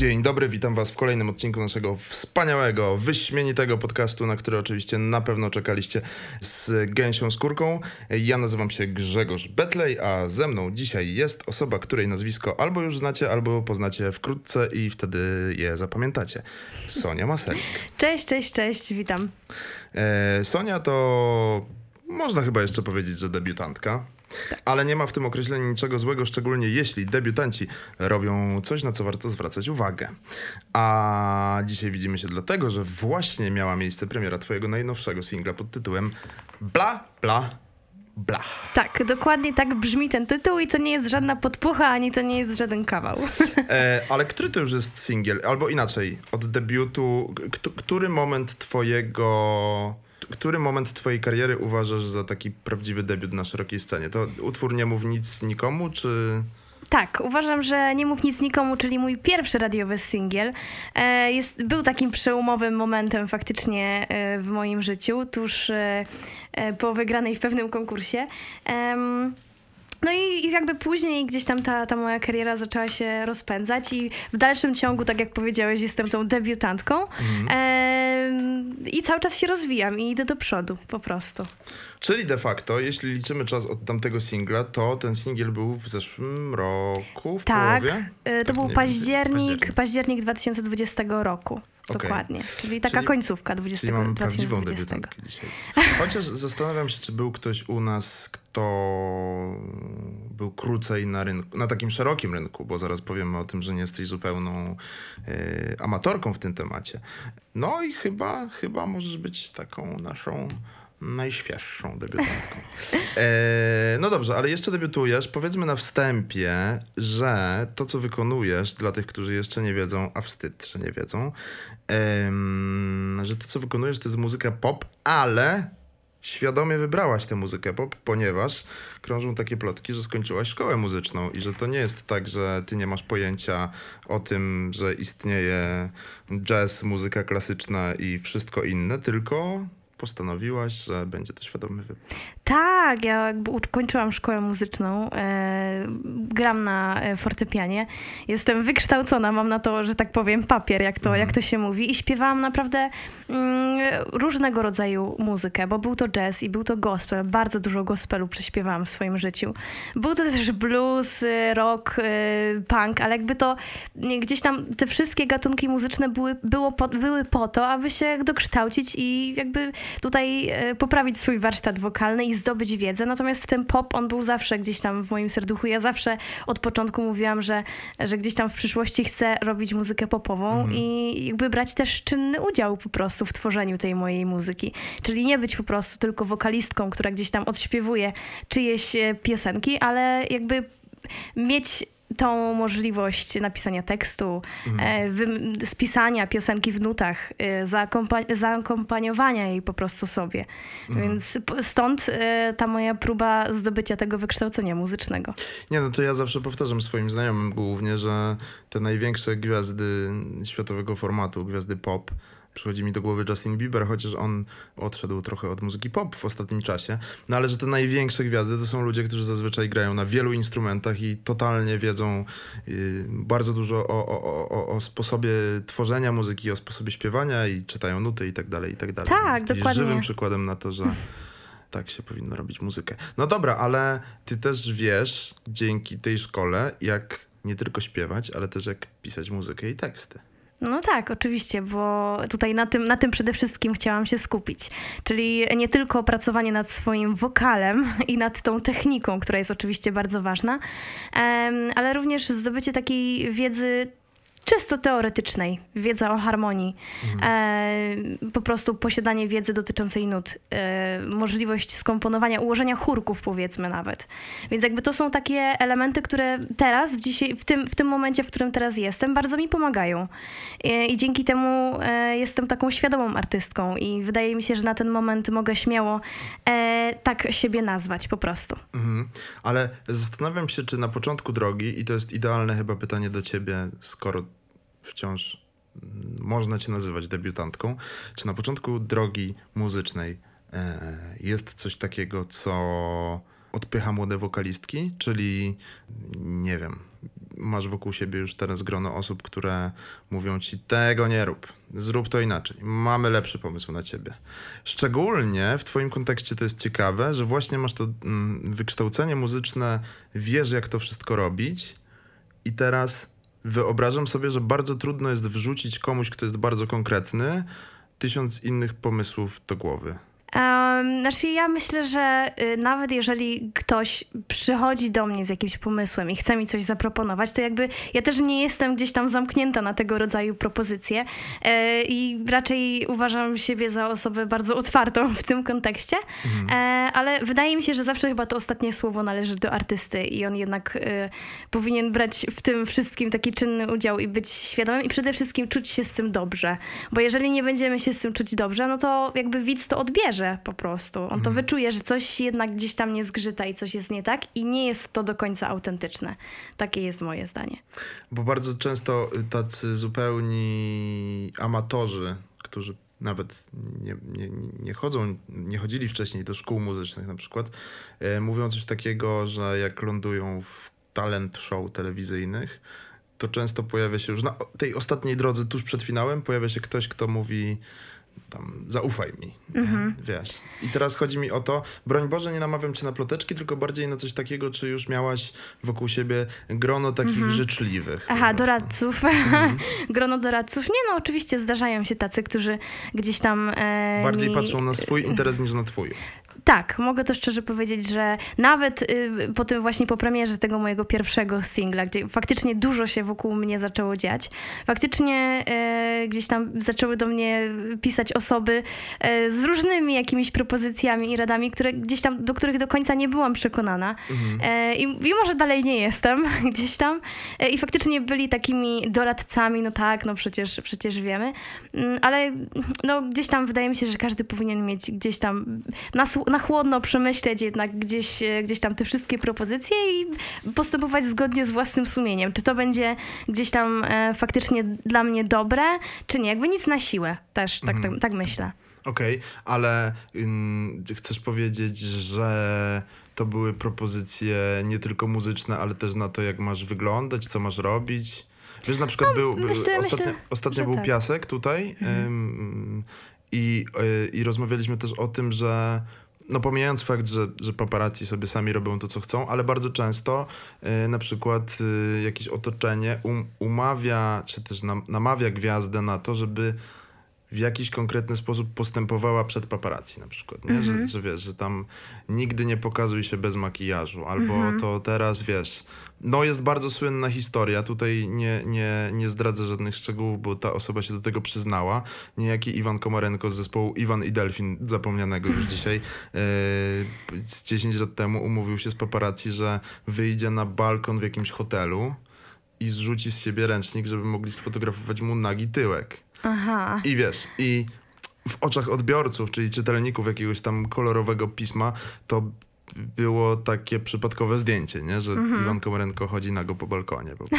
Dzień dobry, witam Was w kolejnym odcinku naszego wspaniałego, wyśmienitego podcastu, na który oczywiście na pewno czekaliście z gęsią skórką. Ja nazywam się Grzegorz Betlej, a ze mną dzisiaj jest osoba, której nazwisko albo już znacie, albo poznacie wkrótce i wtedy je zapamiętacie. Sonia Maselik. Cześć, cześć, cześć, witam. E, Sonia to można chyba jeszcze powiedzieć, że debiutantka. Ale nie ma w tym określeniu niczego złego, szczególnie jeśli debiutanci robią coś, na co warto zwracać uwagę. A dzisiaj widzimy się dlatego, że właśnie miała miejsce premiera twojego najnowszego singla pod tytułem Bla, bla, bla. Tak, dokładnie tak brzmi ten tytuł i to nie jest żadna podpucha, ani to nie jest żaden kawał. E, ale który to już jest singiel? Albo inaczej, od debiutu, który moment twojego który moment twojej kariery uważasz za taki prawdziwy debiut na szerokiej scenie? To utwór Nie mów nic nikomu, czy... Tak, uważam, że Nie mów nic nikomu, czyli mój pierwszy radiowy singiel, e, jest, był takim przełomowym momentem faktycznie e, w moim życiu, tuż e, po wygranej w pewnym konkursie. No i jakby później gdzieś tam ta, ta moja kariera zaczęła się rozpędzać i w dalszym ciągu, tak jak powiedziałeś, jestem tą debiutantką em, i cały czas się rozwijam i idę do przodu po prostu. Czyli de facto, jeśli liczymy czas od tamtego singla, to ten singiel był w zeszłym roku, w Tak, połowie? e, to Tak był mniej więcej? październik, październik 2020 roku. Okej. Dokładnie. Czyli taka Czyli- końcówka 20, Czyli mamy prawdziwą 2020. debiutantkę dzisiaj. Chociaż zastanawiam się, czy był ktoś u nas, kto był krócej na rynku, na takim szerokim rynku, bo zaraz powiemy o tym, że nie jesteś zupełną e, amatorką w tym temacie. No i chyba, chyba możesz być taką naszą najświeższą debiutantką. E, no dobrze, ale jeszcze debiutujesz. Powiedzmy na wstępie, że to, co wykonujesz, dla tych, którzy jeszcze nie wiedzą, a wstyd, że nie wiedzą, em, że to, co wykonujesz, to jest muzyka pop, ale świadomie wybrałaś tę muzykę pop, ponieważ krążą takie plotki, że skończyłaś szkołę muzyczną i że to nie jest tak, że ty nie masz pojęcia o tym, że istnieje jazz, muzyka klasyczna i wszystko inne, tylko postanowiłaś, że będzie to świadomy wybór. Tak, ja jakby ukończyłam szkołę muzyczną, e, gram na e, fortepianie, jestem wykształcona, mam na to, że tak powiem, papier, jak to, jak to się mówi i śpiewałam naprawdę mm, różnego rodzaju muzykę, bo był to jazz i był to gospel, bardzo dużo gospelu prześpiewałam w swoim życiu. Był to też blues, e, rock, e, punk, ale jakby to gdzieś tam te wszystkie gatunki muzyczne były, było po, były po to, aby się dokształcić i jakby tutaj e, poprawić swój warsztat wokalny i zdobyć wiedzę. Natomiast ten pop, on był zawsze gdzieś tam w moim serduchu. Ja zawsze od początku mówiłam, że, że gdzieś tam w przyszłości chcę robić muzykę popową i jakby brać też czynny udział po prostu w tworzeniu tej mojej muzyki. Czyli nie być po prostu tylko wokalistką, która gdzieś tam odśpiewuje czyjeś e, piosenki, ale jakby mieć tą możliwość napisania tekstu, wym- spisania piosenki w nutach, e, zaakompa- zaakompaniowania jej po prostu sobie. Więc p- stąd e, ta moja próba zdobycia tego wykształcenia muzycznego. Nie, no to ja zawsze powtarzam swoim znajomym głównie, że te największe gwiazdy światowego formatu, gwiazdy pop, przychodzi mi do głowy Justin Bieber, chociaż on odszedł trochę od muzyki pop w ostatnim czasie, no ale że te największe gwiazdy to są ludzie, którzy zazwyczaj grają na wielu instrumentach i totalnie wiedzą y, bardzo dużo o, o, o, o sposobie tworzenia muzyki, o sposobie śpiewania i czytają nuty i tak dalej, i tak dalej. Tak, Więc dokładnie. żywym przykładem na to, że tak się powinno robić muzykę. No dobra, ale ty też wiesz dzięki tej szkole, jak nie tylko śpiewać, ale też jak pisać muzykę i teksty. No tak, oczywiście, bo tutaj na tym, na tym przede wszystkim chciałam się skupić. Czyli nie tylko pracowanie nad swoim wokalem i nad tą techniką, która jest oczywiście bardzo ważna, ale również zdobycie takiej wiedzy czysto teoretycznej, wiedza o harmonii, e, po prostu posiadanie wiedzy dotyczącej nut, e, możliwość skomponowania, ułożenia chórków powiedzmy nawet. Więc jakby to są takie elementy, które teraz, w, dzisiaj, w, tym, w tym momencie, w którym teraz jestem, bardzo mi pomagają. E, I dzięki temu e, jestem taką świadomą artystką i wydaje mi się, że na ten moment mogę śmiało e, tak siebie nazwać po prostu. Mhm. Ale zastanawiam się, czy na początku drogi, i to jest idealne chyba pytanie do ciebie, skoro wciąż mm, można cię nazywać debiutantką, czy na początku drogi muzycznej e, jest coś takiego, co odpycha młode wokalistki, czyli nie wiem, masz wokół siebie już teraz grono osób, które mówią ci tego nie rób, zrób to inaczej, mamy lepszy pomysł na ciebie. Szczególnie w twoim kontekście to jest ciekawe, że właśnie masz to mm, wykształcenie muzyczne, wiesz jak to wszystko robić i teraz wyobrażam sobie, że bardzo trudno jest wrzucić komuś, kto jest bardzo konkretny, tysiąc innych pomysłów do głowy. Znaczy ja myślę, że y, nawet jeżeli ktoś przychodzi do mnie z jakimś pomysłem i chce mi coś zaproponować, to jakby ja też nie jestem gdzieś tam zamknięta na tego rodzaju propozycje y, i raczej uważam siebie za osobę bardzo otwartą w tym kontekście, mhm. y, ale wydaje mi się, że zawsze chyba to ostatnie słowo należy do artysty i on jednak e, powinien brać w tym wszystkim taki czynny udział i być świadomym i przede wszystkim czuć się z tym dobrze, bo jeżeli nie będziemy się z tym czuć dobrze, no to jakby widz to odbierze po prostu. On to mhm. wyczuje, że coś jednak gdzieś tam nie zgrzyta i coś jest nie tak i nie jest to do końca autentyczne. Takie jest moje zdanie. Bo bardzo często tacy zupełni amatorzy, którzy nawet nie, nie, nie chodzą, nie chodzili wcześniej do szkół muzycznych na przykład, e, mówią coś takiego, że jak lądują w talent show telewizyjnych, to często pojawia się już na tej ostatniej drodze, tuż przed finałem, pojawia się ktoś, kto mówi tam zaufaj mi, mhm. wiesz. I teraz chodzi mi o to, broń Boże, nie namawiam cię na ploteczki, tylko bardziej na coś takiego, czy już miałaś wokół siebie grono takich mhm. życzliwych. Aha, doradców. Mhm. grono doradców. Nie no, oczywiście zdarzają się tacy, którzy gdzieś tam... E, bardziej mi... patrzą na swój interes niż na twój. Tak, mogę to szczerze powiedzieć, że nawet y, po tym właśnie po premierze tego mojego pierwszego singla, gdzie faktycznie dużo się wokół mnie zaczęło dziać, faktycznie y, gdzieś tam zaczęły do mnie pisać osoby y, z różnymi jakimiś propozycjami i radami, które gdzieś tam, do których do końca nie byłam przekonana. Mhm. I mimo, że dalej nie jestem gdzieś tam i faktycznie byli takimi doradcami, no tak, no przecież, przecież wiemy, mm, ale no gdzieś tam wydaje mi się, że każdy powinien mieć gdzieś tam nas na chłodno przemyśleć jednak gdzieś, e, gdzieś tam te wszystkie propozycje i postępować zgodnie z własnym sumieniem. Czy to będzie gdzieś tam e, faktycznie dla mnie dobre, czy nie. Jakby nic na siłę też, tak, mhm. tak, tak myślę. Okej, okay, ale ym, chcesz powiedzieć, że to były propozycje nie tylko muzyczne, ale też na to, jak masz wyglądać, co masz robić? Wiesz, na przykład no, był, myślę, ostatnio, myślę, ostatnio był tak. piasek tutaj mhm. ym, i, y, i rozmawialiśmy też o tym, że no pomijając fakt, że, że paparazzi sobie sami robią to, co chcą, ale bardzo często y, na przykład y, jakieś otoczenie um, umawia, czy też nam, namawia gwiazdę na to, żeby w jakiś konkretny sposób postępowała przed paparazzi na przykład, nie? Że, mhm. że wiesz, że tam nigdy nie pokazuj się bez makijażu, albo mhm. to teraz wiesz, no jest bardzo słynna historia, tutaj nie, nie, nie zdradzę żadnych szczegółów, bo ta osoba się do tego przyznała. Niejaki Iwan Komarenko z zespołu Iwan i Delfin, zapomnianego już dzisiaj, yy, z 10 lat temu umówił się z paparazzi, że wyjdzie na balkon w jakimś hotelu i zrzuci z siebie ręcznik, żeby mogli sfotografować mu nagi tyłek. Aha. I wiesz, i w oczach odbiorców, czyli czytelników jakiegoś tam kolorowego pisma, to było takie przypadkowe zdjęcie, nie? że mhm. Iwan Komarenko chodzi nago po balkonie po.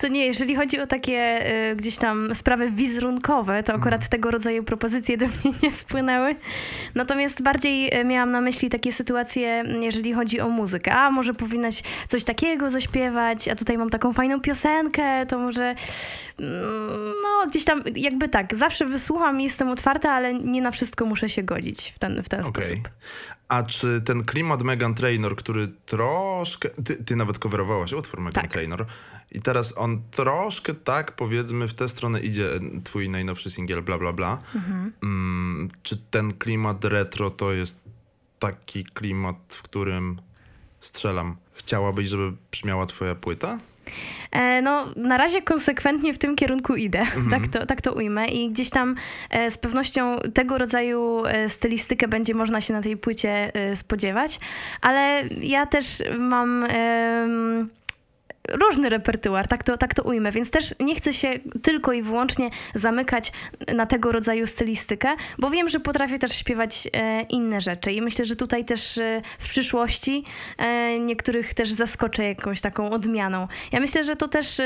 To nie, jeżeli chodzi o takie y, gdzieś tam sprawy wizerunkowe, to akurat mhm. tego rodzaju propozycje do mnie nie spłynęły. Natomiast bardziej y, miałam na myśli takie sytuacje, jeżeli chodzi o muzykę. A może powinnaś coś takiego zaśpiewać, a tutaj mam taką fajną piosenkę, to może mm, no gdzieś tam jakby tak, zawsze wysłucham i jestem otwarta, ale nie na wszystko muszę się godzić w ten, w ten okay. sposób. A czy ten klimat Megan Trainor, który troszkę. Ty, ty nawet coverowałaś utwór Megan tak. Trainor. I teraz on troszkę tak, powiedzmy, w tę stronę idzie twój najnowszy singiel, bla, bla, bla. Mhm. Mm, czy ten klimat retro to jest taki klimat, w którym strzelam? Chciałabyś, żeby brzmiała twoja płyta? E, no, na razie konsekwentnie w tym kierunku idę, mhm. tak, to, tak to ujmę. I gdzieś tam e, z pewnością tego rodzaju e, stylistykę będzie można się na tej płycie spodziewać, ale ja też mam różny repertuar, tak to, tak to ujmę, więc też nie chcę się tylko i wyłącznie zamykać na tego rodzaju stylistykę, bo wiem, że potrafię też śpiewać e, inne rzeczy i myślę, że tutaj też e, w przyszłości e, niektórych też zaskoczę jakąś taką odmianą. Ja myślę, że to też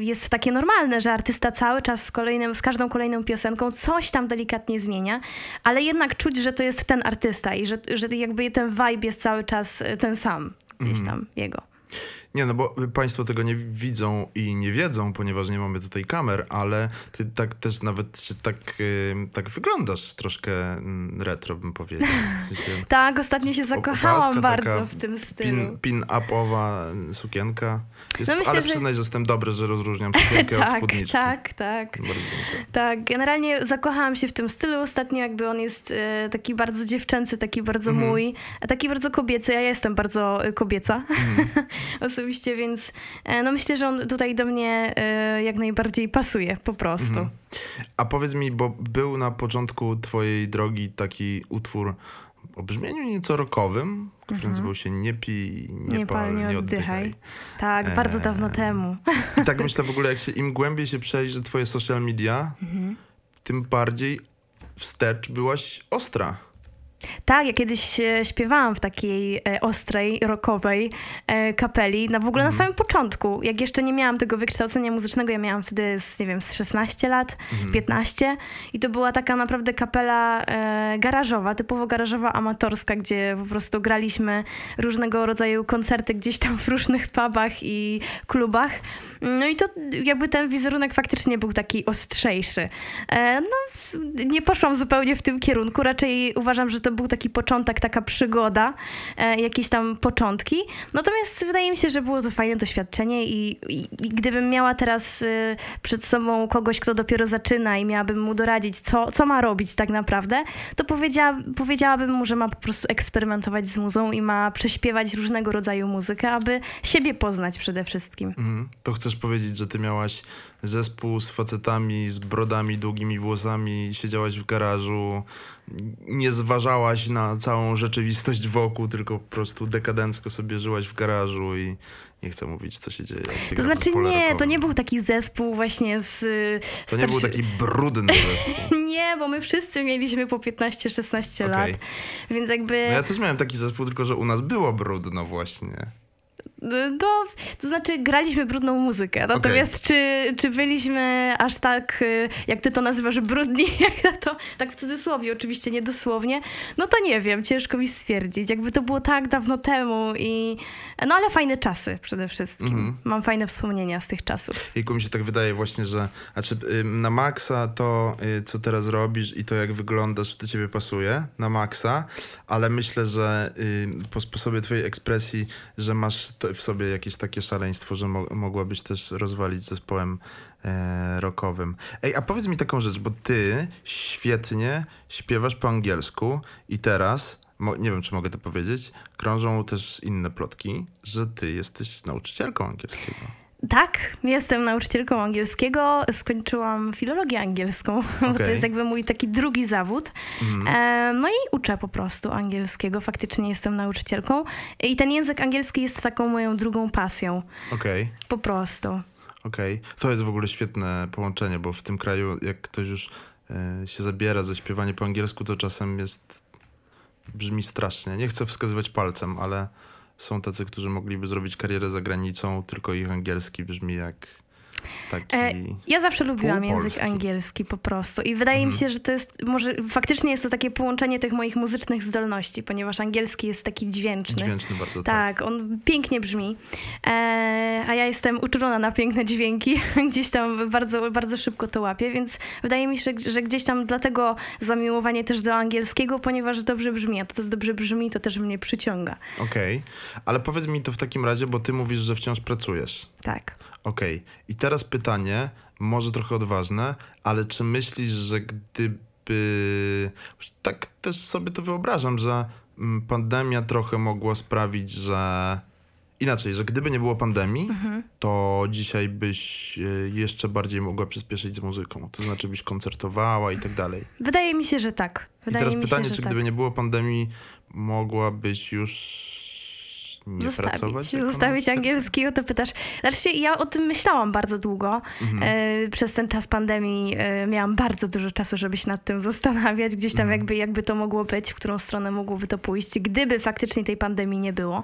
jest takie normalne, że artysta cały czas z, kolejnym, z każdą kolejną piosenką coś tam delikatnie zmienia, ale jednak czuć, że to jest ten artysta i że, że jakby ten vibe jest cały czas ten sam gdzieś tam jego. Nie, no bo Państwo tego nie widzą i nie wiedzą, ponieważ nie mamy tutaj kamer, ale ty tak też nawet tak, y, tak wyglądasz troszkę mm, retro, bym powiedział. W sensie, Tak, ostatnio się zakochałam bardzo w tym stylu. pin, pin-upowa sukienka. Jest, No myślę, ale że- przyznaj, że jestem dobry, że rozróżniam sukienkę od tak, spódniczki. tak, tak. Bardzo dziękuję. Tak, generalnie zakochałam się w tym stylu. Ostatnio jakby on jest e, taki bardzo dziewczęcy, taki bardzo Mhm. mój, a taki bardzo kobiecy. Ja jestem bardzo e, kobieca Mhm. osobiście, więc e, no myślę, że on tutaj do mnie e, jak najbardziej pasuje po prostu. Mhm. A powiedz mi, bo był na początku twojej drogi taki utwór o brzmieniu nieco rockowym, który nazywał się Nie pij, nie, Mhm. Nie pal, nie oddychaj. Tak, bardzo dawno Eee. temu. I tak myślę w ogóle, jak się im głębiej się przejrzy twoje social media, Mhm. tym bardziej wstecz byłaś ostra. Tak, ja kiedyś e, śpiewałam w takiej e, ostrej, rockowej e, kapeli, no w ogóle Mhm. na samym początku, jak jeszcze nie miałam tego wykształcenia muzycznego, ja miałam wtedy, z, nie wiem, z 16 lat, Mhm. 15 i to była taka naprawdę kapela garażowa, typowo garażowa, amatorska, gdzie po prostu graliśmy różnego rodzaju koncerty gdzieś tam w różnych pubach i klubach. No i to jakby ten wizerunek faktycznie był taki ostrzejszy. No, nie poszłam zupełnie w tym kierunku. Raczej uważam, że to był taki początek, taka przygoda, e, jakieś tam początki. Natomiast wydaje mi się, że było to fajne doświadczenie i, i, i gdybym miała teraz e, przed sobą kogoś, kto dopiero zaczyna i miałabym mu doradzić, co, co ma robić tak naprawdę, to powiedziała, powiedziałabym mu, że ma po prostu eksperymentować z muzą i ma prześpiewać różnego rodzaju muzykę, aby siebie poznać przede wszystkim. Mhm. To chcesz powiedzieć, że ty miałaś zespół z facetami, z brodami, długimi włosami, siedziałaś w garażu, nie zważałaś na całą rzeczywistość wokół, tylko po prostu dekadencko sobie żyłaś w garażu i nie chcę mówić, co się dzieje. Się To znaczy nie, to nie był taki zespół właśnie z... y, To nie był starszy- taki brudny zespół. Nie, bo my wszyscy mieliśmy po 15-16 lat, Okej. więc jakby... No ja też miałem taki zespół, tylko że u nas było brudno właśnie. No, to znaczy graliśmy brudną muzykę, natomiast czy, czy byliśmy aż tak, y, jak ty to nazywasz, brudni, jak na to, tak w cudzysłowie oczywiście, nie dosłownie, no to nie wiem, ciężko mi stwierdzić. Jakby to było tak dawno temu i... No ale fajne czasy przede wszystkim. Mhm. Mam fajne wspomnienia z tych czasów. Jejku, mi się tak wydaje właśnie, że znaczy, na maksa to, y, co teraz robisz i to, jak wyglądasz, do ciebie pasuje, na maksa, ale myślę, że po sposobie twojej ekspresji, że masz to w sobie jakieś takie szaleństwo, że mo mogłabyś też rozwalić zespołem e, rockowym. Ej, a powiedz mi taką rzecz, bo ty świetnie śpiewasz po angielsku i teraz, nie wiem, czy mogę to powiedzieć, krążą też inne plotki, że ty jesteś nauczycielką angielskiego. Tak, jestem nauczycielką angielskiego, skończyłam filologię angielską, bo to jest jakby mój taki drugi zawód. E, no i uczę po prostu angielskiego, faktycznie jestem nauczycielką i ten język angielski jest taką moją drugą pasją, Okej. po prostu. Okej, to jest w ogóle świetne połączenie, bo w tym kraju, jak ktoś już e, się zabiera za śpiewanie po angielsku, to czasem jest. brzmi strasznie. Nie chcę wskazywać palcem, ale są tacy, którzy mogliby zrobić karierę za granicą, tylko ich angielski brzmi jak taki. E, ja zawsze lubiłam język angielski po prostu i wydaje mi Mhm. się, że to jest, może faktycznie jest to takie połączenie tych moich muzycznych zdolności, ponieważ angielski jest taki dźwięczny. Dźwięczny bardzo, tak. Tak, on pięknie brzmi. E, a ja jestem uczulona na piękne dźwięki. gdzieś tam bardzo, bardzo szybko to łapię, więc wydaje mi się, że gdzieś tam dlatego zamiłowanie też do angielskiego, ponieważ dobrze brzmi. A to, to dobrze brzmi, to też mnie przyciąga. Okej, ale powiedz mi to w takim razie, bo ty mówisz, że wciąż pracujesz. Tak. Okej, i teraz pytanie, może trochę odważne, ale czy myślisz, że gdyby. Tak też sobie to wyobrażam, że mm, pandemia trochę mogła sprawić, że. Inaczej, że gdyby nie było pandemii, Mhm. to dzisiaj byś e, jeszcze bardziej mogła przyspieszyć z muzyką. To znaczy byś koncertowała i tak dalej. Wydaje mi się, że tak. I Wydaje teraz mi pytanie, się, czy tak. gdyby nie było pandemii, mogłabyś już nie zostawić, pracować? Zostawić angielski, o to pytasz. Znaczy, ja o tym myślałam bardzo długo. Mhm. E, przez ten czas pandemii e, miałam bardzo dużo czasu, żeby się nad tym zastanawiać, gdzieś tam mhm. jakby, jakby to mogło być, w którą stronę mogłoby to pójść, gdyby faktycznie tej pandemii nie było.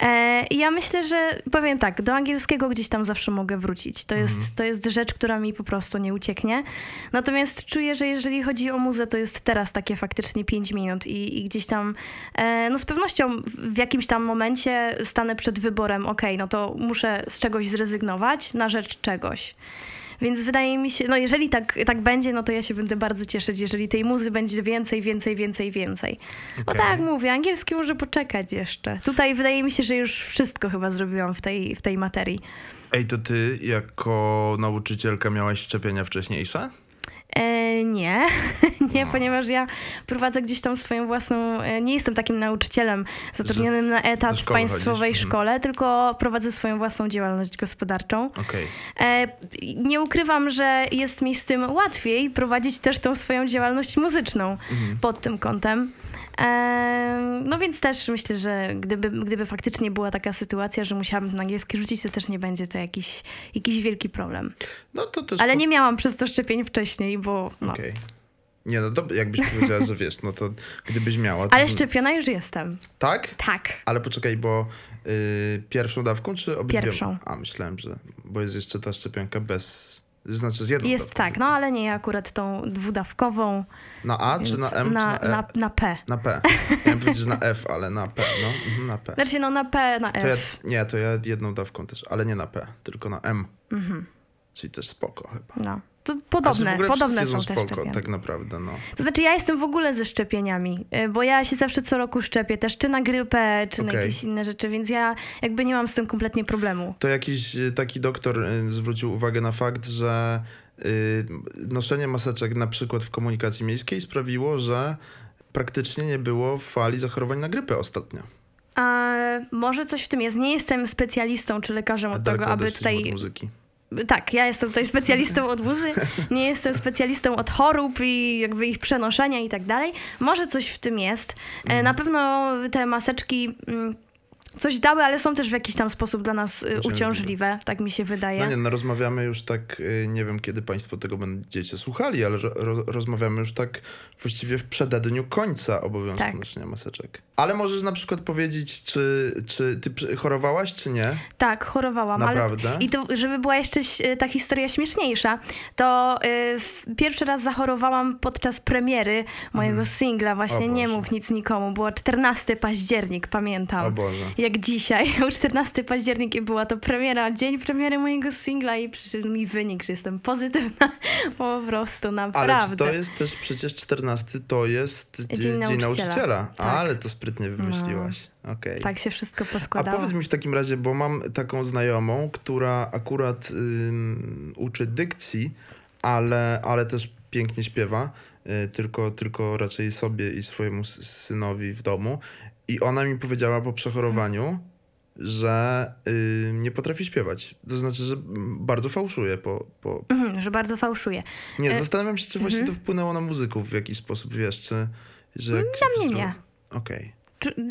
E, ja myślę, że powiem tak, do angielskiego gdzieś tam zawsze mogę wrócić. To jest, mhm. to jest rzecz, która mi po prostu nie ucieknie. Natomiast czuję, że jeżeli chodzi o muzę, to jest teraz takie faktycznie 5 minut i, i gdzieś tam, no z pewnością w jakimś tam momencie stanę przed wyborem, ok, no to muszę z czegoś zrezygnować na rzecz czegoś. Więc wydaje mi się, no jeżeli tak, tak będzie, no to ja się będę bardzo cieszyć, jeżeli tej muzy będzie więcej, więcej, więcej, więcej. Okay. No tak mówię, angielski może poczekać jeszcze. Tutaj wydaje mi się, że już wszystko chyba zrobiłam w tej, w tej materii. Ej, to ty jako nauczycielka miałaś szczepienia wcześniejsze? E, nie, nie, no. ponieważ ja prowadzę gdzieś tam swoją własną, e, nie jestem takim nauczycielem zatrudnionym na etat w państwowej chodzisz. Mhm. szkole, tylko prowadzę swoją własną działalność gospodarczą. Okay. E, nie ukrywam, że jest mi z tym łatwiej prowadzić też tą swoją działalność muzyczną mhm. pod tym kątem. No więc też myślę, że gdyby, gdyby faktycznie była taka sytuacja, że musiałabym na angielski rzucić, to też nie będzie to jakiś, jakiś wielki problem. No to też Ale nie miałam przez to szczepień wcześniej, bo... No. Okay. Nie, no to jakbyś powiedziała, że wiesz, no to gdybyś miała... To... Ale szczepiona już jestem. Tak? Tak. Ale poczekaj, bo yy, pierwszą dawką czy obydwie? Pierwszą. A, myślałem, że... Bo jest jeszcze ta szczepionka bez znaczy z jedną Jest dawką. tak, no ale nie akurat tą dwudawkową. Na A czy na M na, czy na E? Na, na P. Na P. Ja powiedzieć, na F, ale na P, no. Mhm, na P. Znaczy no na P, na F. To ja, nie, to ja jedną dawką też, ale nie na P, tylko na M. Mhm. Czyli też spoko chyba. No. To podobne, znaczy podobne są, są spoko, tak naprawdę, no. To znaczy ja jestem w ogóle ze szczepieniami, y, bo ja się zawsze co roku szczepię też, czy na grypę, czy okay. na jakieś inne rzeczy, więc ja jakby nie mam z tym kompletnie problemu. To jakiś y, taki doktor y, zwrócił uwagę na fakt, że noszenie maseczek na przykład w komunikacji miejskiej sprawiło, że praktycznie nie było fali zachorowań na grypę ostatnio. A może coś w tym jest. Nie jestem specjalistą czy lekarzem od tego, aby tutaj. Od muzyki tak, ja jestem tutaj specjalistą od muzy, nie jestem specjalistą od chorób i jakby ich przenoszenia i tak dalej. Może coś w tym jest. E, mhm. Na pewno te maseczki mm, coś dały, ale są też w jakiś tam sposób dla nas y, uciążliwe, tak mi się wydaje. No nie, no rozmawiamy już tak, y, nie wiem kiedy Państwo tego będziecie słuchali, ale ro, rozmawiamy już tak właściwie w przededniu końca obowiązku tak. noszenia maseczek. Ale możesz na przykład powiedzieć, czy, czy ty chorowałaś, czy nie? Tak, chorowałam. Naprawdę? Ale, I to, żeby była jeszcze ta historia śmieszniejsza, to y, pierwszy raz zachorowałam podczas premiery mojego mm. singla, właśnie Nie mów nic nikomu. Było 14 październik, pamiętam. O Boże jak dzisiaj, 14 październik i była to premiera, dzień premiery mojego singla i przyszedł mi wynik, że jestem pozytywna po prostu, naprawdę. Ale to jest też przecież 14 to jest Dzień, dzień nauczyciela, nauczyciela. Tak. ale to sprytnie wymyśliłaś. No. Okay. Tak się wszystko poskładało. A powiedz mi w takim razie, bo mam taką znajomą, która akurat ym, uczy dykcji, ale, ale też pięknie śpiewa, y, tylko, tylko raczej sobie i swojemu synowi w domu. I ona mi powiedziała po przechorowaniu, że y, nie potrafi śpiewać. To znaczy, że bardzo fałszuje po... po... Mhm, że bardzo fałszuje. Nie, e, zastanawiam się, czy właśnie mhm. to wpłynęło na muzyków w jakiś sposób, wiesz, czy... Że jak na mnie nie. Okej. Okay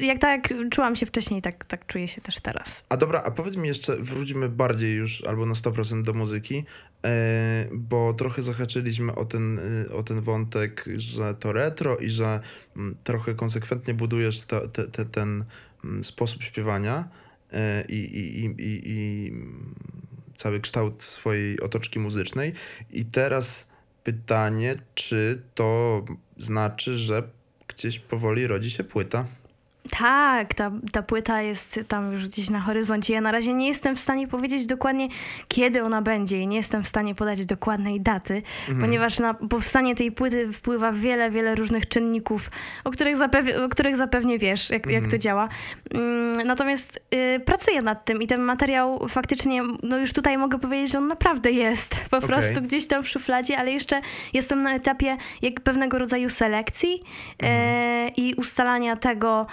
jak tak czułam się wcześniej, tak, tak czuję się też teraz. A dobra, a powiedz mi jeszcze, wróćmy bardziej już albo na 100% do muzyki, e, bo trochę zahaczyliśmy o ten, e, o ten wątek, że to retro i że mm, trochę konsekwentnie budujesz te, te, te, ten mm, sposób śpiewania e, i, i, i, i cały kształt swojej otoczki muzycznej. I teraz pytanie, czy to znaczy, że gdzieś powoli rodzi się płyta? Tak, ta, ta płyta jest tam już gdzieś na horyzoncie. Ja na razie nie jestem w stanie powiedzieć dokładnie, kiedy ona będzie i nie jestem w stanie podać dokładnej daty, mhm. ponieważ na powstanie tej płyty wpływa wiele, wiele różnych czynników, o których, zapew o których zapewnie wiesz, jak, jak to mhm. działa. Mm, natomiast y, pracuję nad tym i ten materiał faktycznie, no już tutaj mogę powiedzieć, że on naprawdę jest po okay. prostu gdzieś tam w szufladzie, ale jeszcze jestem na etapie jak pewnego rodzaju selekcji y, i ustalania tego,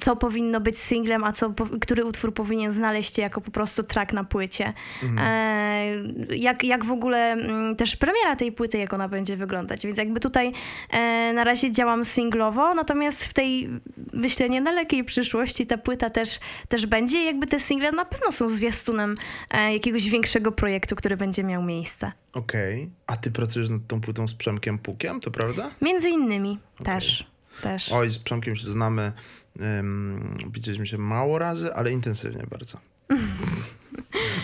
co powinno być singlem, a co, który utwór powinien znaleźć się jako po prostu track na płycie. Mhm. E, jak, jak w ogóle mm, też premiera tej płyty, jak ona będzie wyglądać. Więc jakby tutaj e, na razie działam singlowo, natomiast w tej, myślę, niedalekiej przyszłości ta płyta też, też będzie. I jakby te single na pewno są zwiastunem jakiegoś większego projektu, który będzie miał miejsce. Okej. Okay. A ty pracujesz nad tą płytą z Przemkiem Pukiem, to prawda? Między innymi okay. też. Też. Oj, z Przemkiem się znamy. Um, widzieliśmy się mało razy, ale intensywnie bardzo.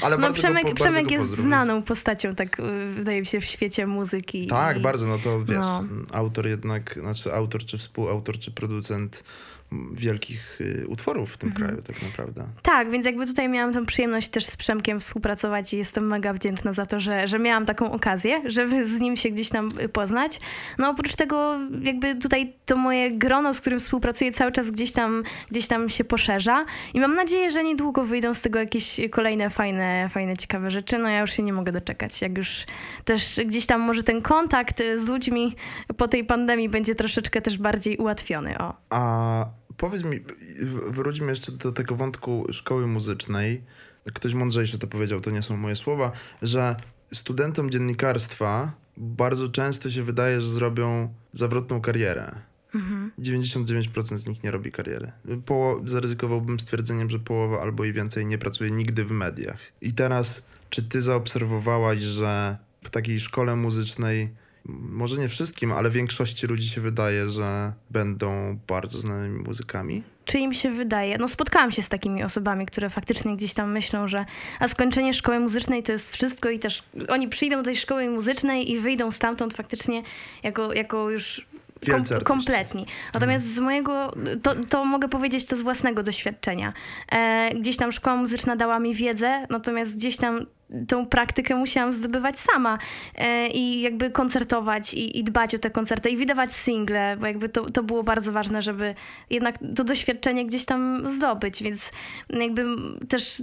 Ale no, Przemek, go, Przemek jest znaną postacią, tak y, wydaje mi się, w świecie muzyki. Tak, i... bardzo, no to wiesz, no. autor jednak, znaczy autor czy współautor czy producent wielkich y, utworów w tym mhm. kraju tak naprawdę. Tak, więc jakby tutaj miałam tę przyjemność też z Przemkiem współpracować i jestem mega wdzięczna za to, że, że miałam taką okazję, żeby z nim się gdzieś tam poznać. No oprócz tego jakby tutaj to moje grono, z którym współpracuję cały czas gdzieś tam, gdzieś tam się poszerza i mam nadzieję, że niedługo wyjdą z tego jakieś kolejne fajne, fajne, ciekawe rzeczy. No ja już się nie mogę doczekać. Jak już też gdzieś tam może ten kontakt z ludźmi po tej pandemii będzie troszeczkę też bardziej ułatwiony. O. A Powiedz mi, wróćmy jeszcze do tego wątku szkoły muzycznej. Ktoś mądrzejszy to powiedział, to nie są moje słowa, że studentom dziennikarstwa bardzo często się wydaje, że zrobią zawrotną karierę. Mhm. 99% z nich nie robi kariery. Poło- zaryzykowałbym stwierdzeniem, że połowa albo i więcej nie pracuje nigdy w mediach. I teraz, czy ty zaobserwowałaś, że w takiej szkole muzycznej może nie wszystkim, ale większości ludzi się wydaje, że będą bardzo znanymi muzykami. Czy im się wydaje? No spotkałam się z takimi osobami, które faktycznie gdzieś tam myślą, że a skończenie szkoły muzycznej to jest wszystko i też oni przyjdą do tej szkoły muzycznej i wyjdą stamtąd faktycznie jako, jako już Kom, kompletni. Natomiast z mojego, to, to mogę powiedzieć to z własnego doświadczenia. E, gdzieś tam szkoła muzyczna dała mi wiedzę, natomiast gdzieś tam tą praktykę musiałam zdobywać sama e, i jakby koncertować i, i, dbać o te koncerty i wydawać single, bo jakby to, to było bardzo ważne, żeby jednak to doświadczenie gdzieś tam zdobyć, więc jakby też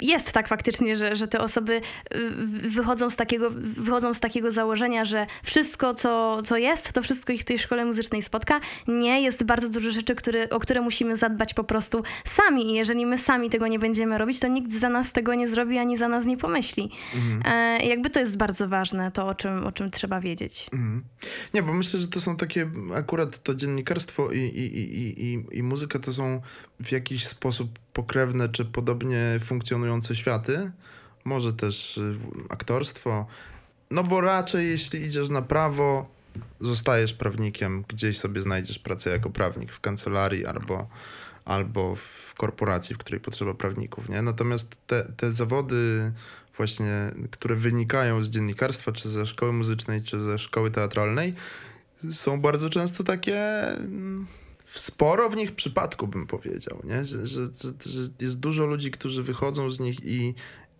jest tak faktycznie, że, że te osoby y, wychodzą z, takiego, wychodzą z takiego założenia, że wszystko, co, co jest, to wszystko ich w tej szkole muzycznej spotka. Nie, jest bardzo dużo rzeczy, które, o które musimy zadbać po prostu sami i jeżeli my sami tego nie będziemy robić, to nikt za nas tego nie zrobi, ani za nas nie pomyśli. Mhm. E, jakby to jest bardzo ważne, to o czym, o czym trzeba wiedzieć. Mhm. Nie, bo myślę, że to są takie, akurat to dziennikarstwo i, i, i, i, i muzyka to są w jakiś sposób pokrewne czy podobnie funkcjonujące światy. Może też y, aktorstwo. No bo raczej jeśli idziesz na prawo, zostajesz prawnikiem, gdzieś sobie znajdziesz pracę jako prawnik w kancelarii albo, albo w korporacji, w której potrzeba prawników. Nie? Natomiast te, te zawody właśnie, które wynikają z dziennikarstwa, czy ze szkoły muzycznej, czy ze szkoły teatralnej, są bardzo często takie mm, sporo w nich przypadku bym powiedział, nie? Że, że, że, jest dużo ludzi, którzy wychodzą z nich i,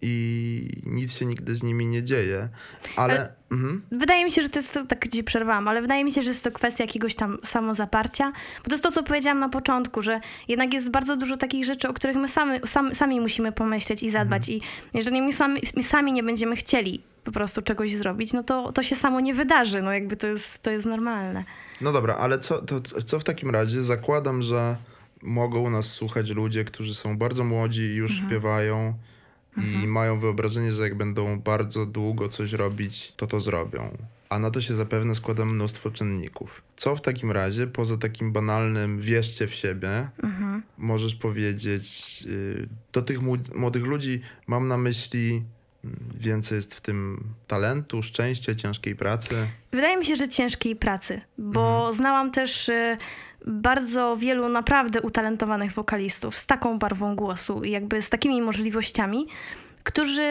i nic się nigdy z nimi nie dzieje, ale... ale mhm. Wydaje mi się, że to jest, tak ci przerwałam, ale wydaje mi się, że jest to kwestia jakiegoś tam samozaparcia, bo to jest to, co powiedziałam na początku, że jednak jest bardzo dużo takich rzeczy, o których my sami, sami, sami musimy pomyśleć i zadbać mhm. i jeżeli my sami, my sami nie będziemy chcieli po prostu czegoś zrobić, no to, to się samo nie wydarzy, no jakby to jest, to jest normalne. No dobra, ale co, to, co w takim razie? Zakładam, że mogą nas słuchać ludzie, którzy są bardzo młodzi i już mhm. śpiewają. I mają wyobrażenie, że jak będą bardzo długo coś robić, to to zrobią. A na to się zapewne składa mnóstwo czynników. Co w takim razie, poza takim banalnym wierzcie w siebie, mhm. możesz powiedzieć yy, do tych młodych ludzi, mam na myśli więcej jest w tym talentu, szczęścia, ciężkiej pracy? Wydaje mi się, że ciężkiej pracy, bo mhm. znałam też y, bardzo wielu naprawdę utalentowanych wokalistów z taką barwą głosu i jakby z takimi możliwościami, którzy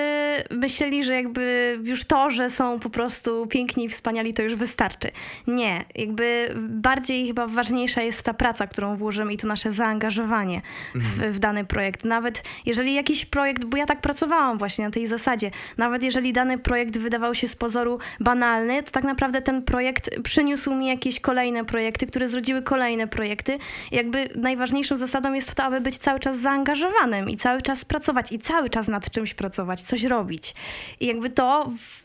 myśleli, że jakby już to, że są po prostu piękni i wspaniali, to już wystarczy. Nie, jakby bardziej chyba ważniejsza jest ta praca, którą włożymy i to nasze zaangażowanie w, mhm. w dany projekt. Nawet jeżeli jakiś projekt, bo ja tak pracowałam właśnie na tej zasadzie, nawet jeżeli dany projekt wydawał się z pozoru banalny, to tak naprawdę ten projekt przyniósł mi jakieś kolejne projekty, które zrodziły kolejne projekty. Jakby najważniejszą zasadą jest to, aby być cały czas zaangażowanym i cały czas pracować i cały czas nad czymś pracować pracować, coś robić. I jakby to w,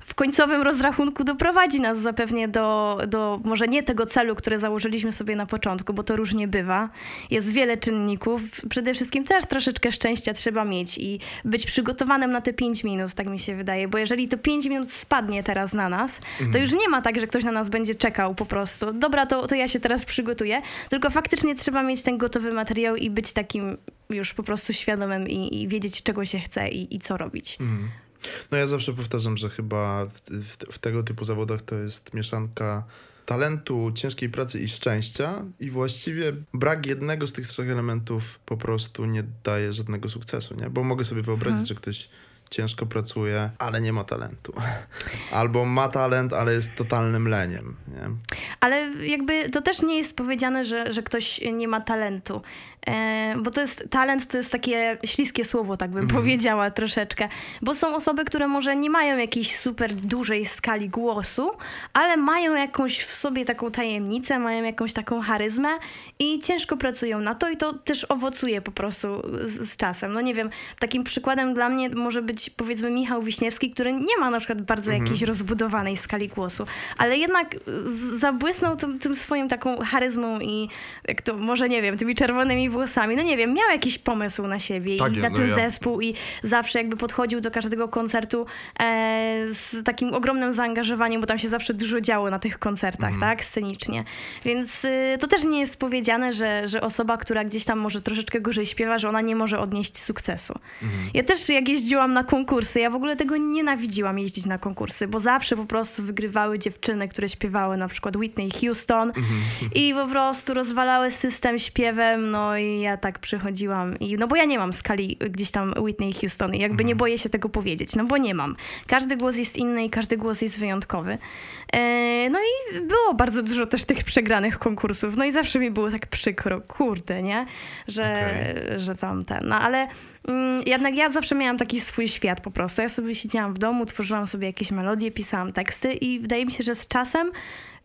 w końcowym rozrachunku doprowadzi nas zapewnie do, do może nie tego celu, który założyliśmy sobie na początku, bo to różnie bywa. Jest wiele czynników. Przede wszystkim też troszeczkę szczęścia trzeba mieć i być przygotowanym na te 5 minut, tak mi się wydaje, bo jeżeli to 5 minut spadnie teraz na nas, to już nie ma tak, że ktoś na nas będzie czekał po prostu. Dobra, to, to ja się teraz przygotuję, tylko faktycznie trzeba mieć ten gotowy materiał i być takim już po prostu świadomym i, i wiedzieć, czego się chce i, i co robić. Mhm. No ja zawsze powtarzam, że chyba w, w, w, tego typu zawodach to jest mieszanka talentu, ciężkiej pracy i szczęścia i właściwie brak jednego z tych trzech elementów po prostu nie daje żadnego sukcesu, nie? Bo mogę sobie wyobrazić, mhm. że ktoś ciężko pracuje, ale nie ma talentu. Albo ma talent, ale jest totalnym leniem. Nie? Ale jakby to też nie jest powiedziane, że, że ktoś nie ma talentu. E, bo to jest talent, to jest takie śliskie słowo, tak bym mm. powiedziała troszeczkę. Bo są osoby, które może nie mają jakiejś super dużej skali głosu, ale mają jakąś w sobie taką tajemnicę, mają jakąś taką charyzmę i ciężko pracują na to i to też owocuje po prostu z, z czasem. No nie wiem, takim przykładem dla mnie może być powiedzmy Michał Wiśniewski, który nie ma na przykład bardzo mm. jakiejś rozbudowanej skali głosu, ale jednak zabłysnął tym, tym swoim taką charyzmą i jak to, może nie wiem, tymi czerwonymi włosami. No nie wiem, miał jakiś pomysł na siebie tak, i na no ten ja... zespół i zawsze jakby podchodził do każdego koncertu e, z takim ogromnym zaangażowaniem, bo tam się zawsze dużo działo na tych koncertach, mm. tak, scenicznie. Więc y, to też nie jest powiedziane, że, że osoba, która gdzieś tam może troszeczkę gorzej śpiewa, że ona nie może odnieść sukcesu. Mm. Ja też jak jeździłam na konkursy, ja w ogóle tego nienawidziłam jeździć na konkursy, bo zawsze po prostu wygrywały dziewczyny, które śpiewały na przykład Whitney Houston mm. i po prostu rozwalały system śpiewem, no i ja tak przychodziłam i no bo ja nie mam skali gdzieś tam Whitney Houston i jakby mhm. nie boję się tego powiedzieć, no bo nie mam. Każdy głos jest inny i każdy głos jest wyjątkowy. E, no i było bardzo dużo też tych przegranych konkursów, no i zawsze mi było tak przykro, kurde, nie? Że, okay. że tam ten, no ale mm, jednak ja zawsze miałam taki swój świat po prostu. Ja sobie siedziałam w domu, tworzyłam sobie jakieś melodie, pisałam teksty i wydaje mi się, że z czasem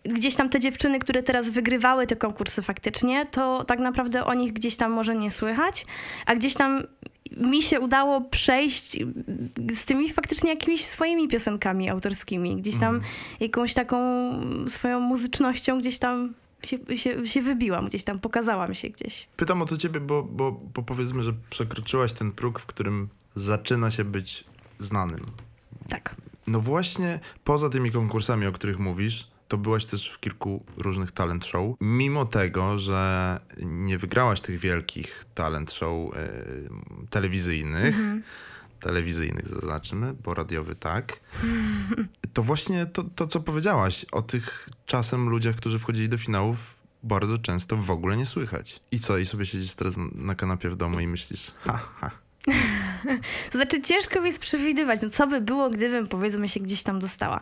gdzieś tam te dziewczyny, które teraz wygrywały te konkursy faktycznie, to tak naprawdę o nich gdzieś tam może nie słychać, a gdzieś tam mi się udało przejść z tymi faktycznie jakimiś swoimi piosenkami autorskimi, gdzieś tam mm. jakąś taką swoją muzycznością gdzieś tam się, się, się wybiłam, gdzieś tam pokazałam się gdzieś. Pytam o to ciebie, bo, bo, bo powiedzmy, że przekroczyłaś ten próg, w którym zaczyna się być znanym. Tak. No właśnie poza tymi konkursami, o których mówisz, to byłaś też w kilku różnych talent show. Mimo tego, że nie wygrałaś tych wielkich talent show y, telewizyjnych, mm -hmm. telewizyjnych zaznaczymy, bo radiowy tak, to właśnie to, to, co powiedziałaś o tych czasem ludziach, którzy wchodzili do finałów, bardzo często w ogóle nie słychać. I co? I sobie siedzisz teraz na kanapie w domu i myślisz, ha, ha, znaczy ciężko mi jest przewidywać, no co by było, gdybym powiedzmy się gdzieś tam dostała.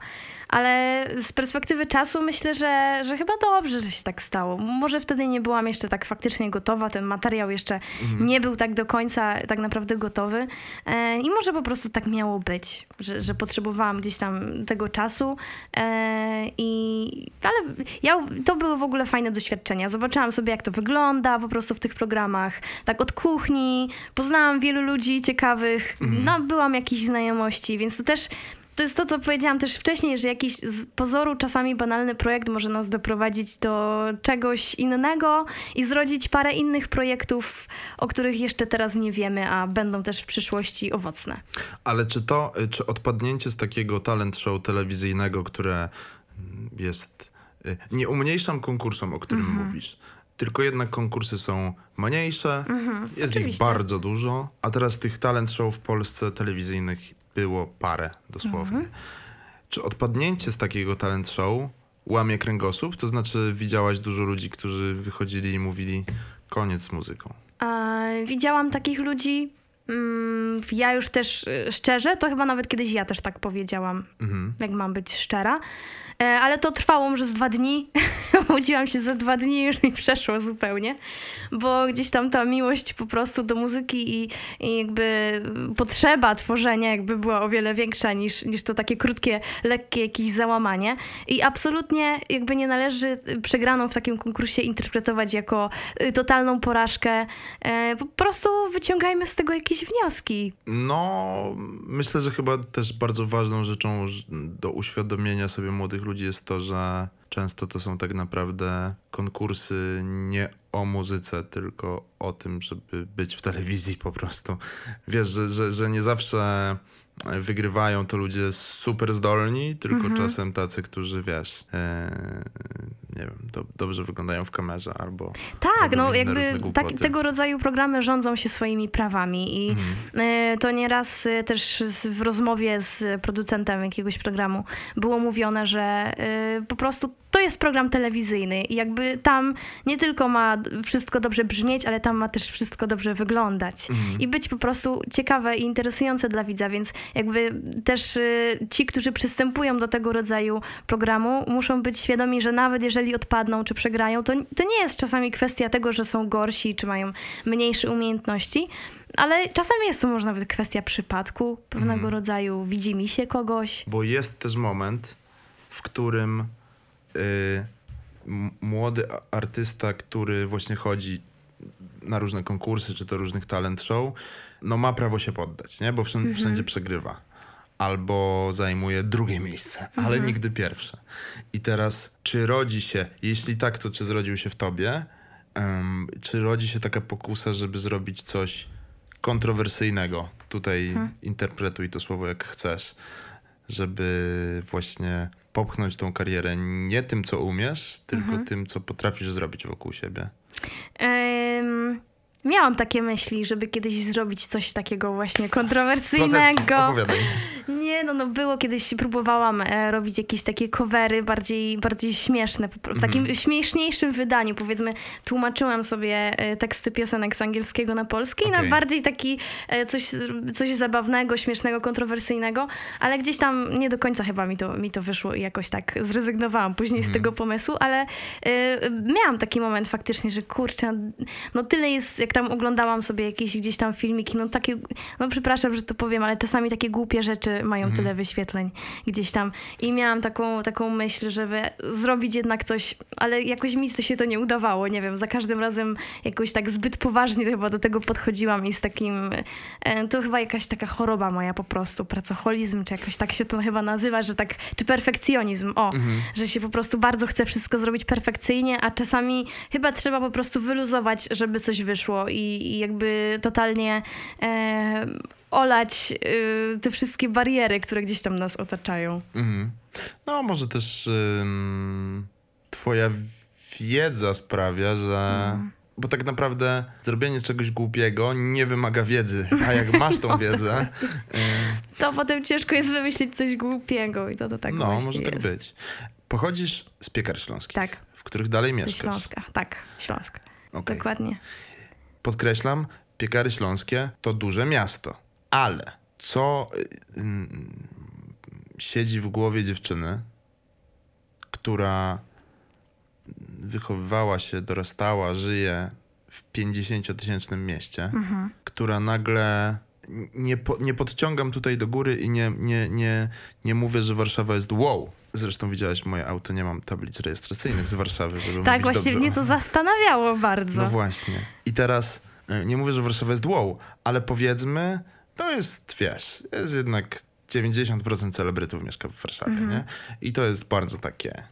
Ale z perspektywy czasu myślę, że, że chyba dobrze, że się tak stało. Może wtedy nie byłam jeszcze tak faktycznie gotowa, ten materiał jeszcze mhm. nie był tak do końca tak naprawdę gotowy. E, I może po prostu tak miało być, że, że potrzebowałam gdzieś tam tego czasu. E, I, ale ja, to były w ogóle fajne doświadczenia. Zobaczyłam sobie, jak to wygląda po prostu w tych programach. Tak od kuchni. Poznałam wielu ludzi ciekawych. Mhm. Nabyłam jakieś znajomości, więc to też to jest to, co powiedziałam też wcześniej, że jakiś z pozoru czasami banalny projekt może nas doprowadzić do czegoś innego i zrodzić parę innych projektów, o których jeszcze teraz nie wiemy, a będą też w przyszłości owocne. Ale czy to, czy odpadnięcie z takiego talent show telewizyjnego, które jest. Nie umniejszam konkursom, o którym mhm. mówisz tylko jednak konkursy są mniejsze, mhm, jest oczywiście. ich bardzo dużo, a teraz tych talent show w Polsce telewizyjnych było parę dosłownie. Mhm. Czy odpadnięcie z takiego talent show łamie kręgosłup? To znaczy widziałaś dużo ludzi, którzy wychodzili i mówili koniec z muzyką? A, widziałam takich ludzi. Mm, ja już też y, szczerze, to chyba nawet kiedyś ja też tak powiedziałam, mhm. jak mam być szczera. Ale to trwało może z dwa dni. Obudziłam się za dwa dni już mi przeszło zupełnie, bo gdzieś tam ta miłość po prostu do muzyki i, i jakby potrzeba tworzenia jakby była o wiele większa niż, niż to takie krótkie, lekkie jakieś załamanie. I absolutnie jakby nie należy przegraną w takim konkursie interpretować jako y, totalną porażkę. E, po prostu wyciągajmy z tego jakieś wnioski. No, myślę, że chyba też bardzo ważną rzeczą do uświadomienia sobie młodych ludzi jest to, że często to są tak naprawdę konkursy nie o muzyce, tylko o tym, żeby być w telewizji po prostu. Wiesz, że, że, że nie zawsze wygrywają to ludzie super zdolni, tylko mhm. czasem tacy, którzy wiesz, e, nie wiem, do, dobrze wyglądają w kamerze albo. Tak, no jakby tak, tego rodzaju programy rządzą się swoimi prawami i mhm. e, to nieraz e, też w rozmowie z producentem jakiegoś programu było mówione, że e, po prostu to jest program telewizyjny i jakby tam nie tylko ma wszystko dobrze brzmieć, ale tam ma też wszystko dobrze wyglądać mhm. i być po prostu ciekawe i interesujące dla widza, więc jakby też y, ci, którzy przystępują do tego rodzaju programu, muszą być świadomi, że nawet jeżeli odpadną czy przegrają, to, to nie jest czasami kwestia tego, że są gorsi czy mają mniejsze umiejętności, ale czasami jest to może nawet kwestia przypadku, pewnego mhm. rodzaju widzi mi się kogoś. Bo jest też moment, w którym młody artysta, który właśnie chodzi na różne konkursy, czy to różnych talent show, no ma prawo się poddać, nie? Bo wszędzie, mhm. wszędzie przegrywa. Albo zajmuje drugie miejsce, ale mhm. nigdy pierwsze. I teraz, czy rodzi się, jeśli tak, to czy zrodził się w tobie, um, czy rodzi się taka pokusa, żeby zrobić coś kontrowersyjnego? Tutaj mhm. interpretuj to słowo jak chcesz, żeby właśnie popchnąć tą karierę nie tym, co umiesz, tylko mhm. tym, co potrafisz zrobić wokół siebie? Um, miałam takie myśli, żeby kiedyś zrobić coś takiego właśnie kontrowersyjnego. Opowiadaj. Nie, no, no było kiedyś, próbowałam e, robić jakieś takie covery bardziej, bardziej śmieszne, w takim mm. śmieszniejszym wydaniu, powiedzmy, tłumaczyłam sobie e, teksty piosenek z angielskiego na polski okay. na bardziej taki e, coś, coś zabawnego, śmiesznego, kontrowersyjnego, ale gdzieś tam nie do końca chyba mi to, mi to wyszło i jakoś tak zrezygnowałam później mm. z mhm. tego pomysłu, ale e, miałam taki moment faktycznie, że kurczę, no tyle jest, jak tam oglądałam sobie jakieś gdzieś tam filmiki, no takie, no przepraszam, że to powiem, ale czasami takie głupie rzeczy mają mhm. tyle wyświetleń gdzieś tam. I miałam taką, taką myśl, żeby zrobić jednak coś, ale jakoś mi to się to nie udawało, nie wiem, za każdym razem jakoś tak zbyt poważnie chyba do tego podchodziłam i z takim, e, to chyba jakaś taka choroba moja po prostu, pracoholizm, czy jakoś tak się to chyba nazywa, że tak, czy perfekcjonizm, o, mhm. że się po prostu bardzo chce wszystko zrobić perfekcyjnie, a czasami chyba trzeba po prostu wyluzować, żeby coś wyszło i, i jakby totalnie e, olać y, te wszystkie bariery, które gdzieś tam nas otaczają. Mhm. No, może też twoja wiedza sprawia, że. Mhm. Bo tak naprawdę zrobienie czegoś głupiego nie wymaga wiedzy, a jak masz tą wiedzę. Y, to potem ciężko jest wymyślić coś głupiego i to, to tak No, może tak jest. tak być. Pochodzisz z piekar śląskich. Tak. W których dalej mieszkasz. Śląska, tak, Śląsk. Okay. Dokładnie. Podkreślam, piekary śląskie to duże miasto. Ale co y, y, siedzi w głowie dziewczyny, która wychowywała się, dorastała, żyje w 50-tysięcznym mieście, mhm. która nagle. Nie, po, nie podciągam tutaj do góry i nie, nie, nie, nie mówię, że Warszawa jest wow. Zresztą widziałaś moje auto, nie mam tablic rejestracyjnych z Warszawy, żeby Tak, właśnie dobrze. mnie to zastanawiało bardzo. No właśnie. I teraz y, nie mówię, że Warszawa jest wow, ale powiedzmy, to jest, wiesz, jest jednak 90% celebrytów mieszka w Warszawie, mhm. nie? I to jest bardzo takie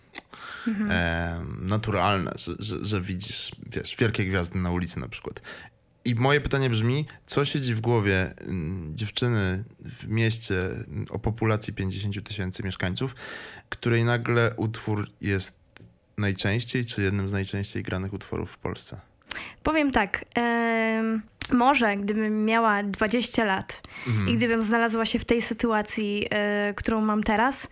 mhm. e, naturalne, że, że, że, widzisz, wiesz, wielkie gwiazdy na ulicy na przykład. I moje pytanie brzmi, co siedzi w głowie m, dziewczyny w mieście o populacji 50 tysięcy mieszkańców, której nagle utwór jest najczęściej, czy jednym z najczęściej granych utworów w Polsce? Powiem tak. Może gdybym miała 20 lat mhm. i gdybym znalazła się w tej sytuacji, e, którą mam teraz,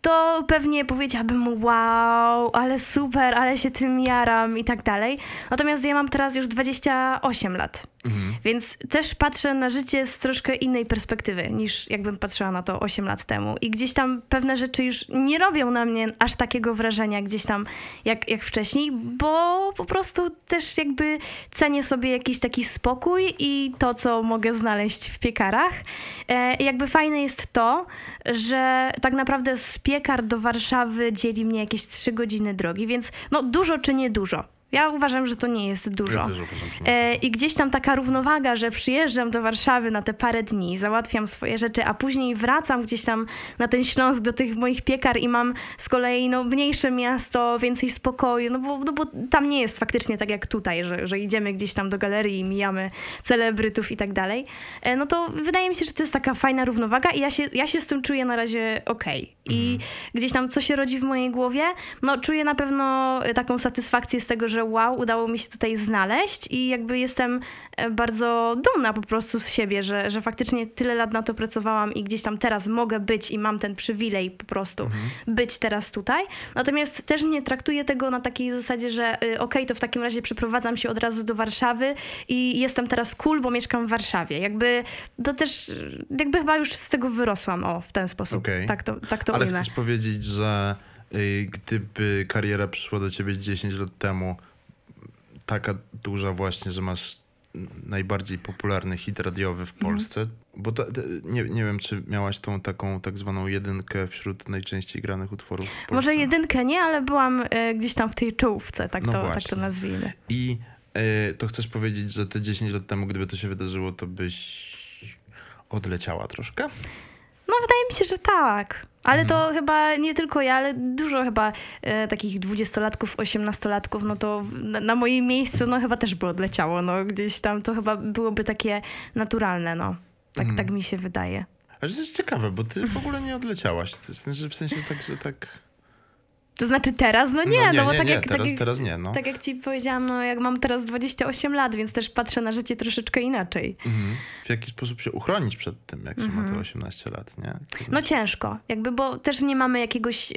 to pewnie powiedziałabym wow, ale super, ale się tym jaram i tak dalej. Natomiast ja mam teraz już 28 lat. Mhm. Więc też patrzę na życie z troszkę innej perspektywy niż jakbym patrzyła na to 8 lat temu. I gdzieś tam pewne rzeczy już nie robią na mnie aż takiego wrażenia gdzieś tam jak, jak wcześniej, bo po prostu też jakby cenię sobie jakiś taki spokój i to, co mogę znaleźć w piekarach. E, jakby fajne jest to, że tak naprawdę z piekar do Warszawy dzieli mnie jakieś 3 godziny drogi, więc no dużo czy nie dużo ja uważam, że to nie jest dużo. Ja też uważam, że e, I gdzieś tam taka równowaga, że przyjeżdżam do Warszawy na te parę dni, załatwiam swoje rzeczy, a później wracam gdzieś tam na ten Śląsk do tych moich piekar i mam z kolei no, mniejsze miasto, więcej spokoju, no bo, no bo tam nie jest faktycznie tak jak tutaj, że, że idziemy gdzieś tam do galerii i mijamy celebrytów i tak dalej. E, no to wydaje mi się, że to jest taka fajna równowaga i ja się, ja się z tym czuję na razie okej. Okay. I mhm. gdzieś tam co się rodzi w mojej głowie, no czuję na pewno taką satysfakcję z tego, że że wow, udało mi się tutaj znaleźć i jakby jestem e, bardzo dumna po prostu z siebie, że, że faktycznie tyle lat na to pracowałam i gdzieś tam teraz mogę być i mam ten przywilej po prostu mhm. być teraz tutaj. Natomiast też nie traktuję tego na takiej zasadzie, że y, okej, okay, to w takim razie przeprowadzam się od razu do Warszawy i jestem teraz cool, bo mieszkam w Warszawie. Jakby to też, jakby chyba już z tego wyrosłam, o, w ten sposób. Okay. Tak to, tak to Ale chcesz powiedzieć, że y, gdyby kariera przyszła do ciebie 10 lat temu, taka duża właśnie, że masz najbardziej popularny hit radiowy w mhm. Polsce, mhm. bo nie, nie wiem, czy miałaś tą taką tak zwaną jedynkę wśród najczęściej granych utworów. Może jedynkę nie, ale byłam y, gdzieś tam w tej czołówce, tak, no to, tak to nazwijmy. I y, to chcesz powiedzieć, że te 10 lat temu, gdyby to się wydarzyło, to byś odleciała troszkę? No wydaje mi się, że tak. Ale to mhm. chyba nie tylko ja, ale dużo chyba e, takich dwudziestolatków, osiemnastolatków, no to na, na moim miejscu no chyba też by odleciało, no gdzieś tam to chyba byłoby takie naturalne, no. Tak, mhm. tak mi się wydaje. Ale to jest ciekawe, bo ty w ogóle nie odleciałaś. W sensie tak, że tak to znaczy teraz? No nie, no, nie, no bo nie, tak, nie, jak, teraz, tak, jak, teraz nie, no. tak jak ci powiedziałam, no jak mam teraz 28 lat, więc też patrzę na życie troszeczkę inaczej. Mhm. W jaki sposób się uchronić przed tym, jak się mhm. ma te 18 lat, nie? Znaczy... No ciężko, jakby, bo też nie mamy jakiegoś y,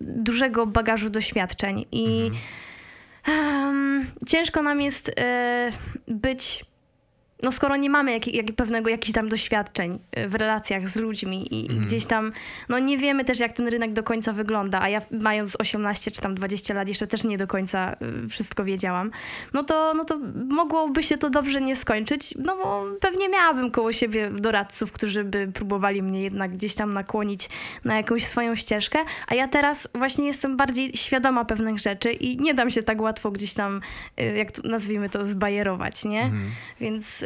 dużego bagażu doświadczeń i mhm. um, ciężko nam jest y, być no skoro nie mamy jak, jak pewnego jakichś tam doświadczeń y, w relacjach z ludźmi i, mm. gdzieś tam, no nie wiemy też jak ten rynek do końca wygląda, a ja mając 18 czy tam 20 lat jeszcze też nie do końca y, wszystko wiedziałam, no to, no to mogłoby się to dobrze nie skończyć, no bo pewnie miałabym koło siebie doradców, którzy by próbowali mnie jednak gdzieś tam nakłonić na jakąś swoją ścieżkę, a ja teraz właśnie jestem bardziej świadoma pewnych rzeczy i nie dam się tak łatwo gdzieś tam, y, jak to, nazwijmy to, zbajerować, nie? Mm. Więc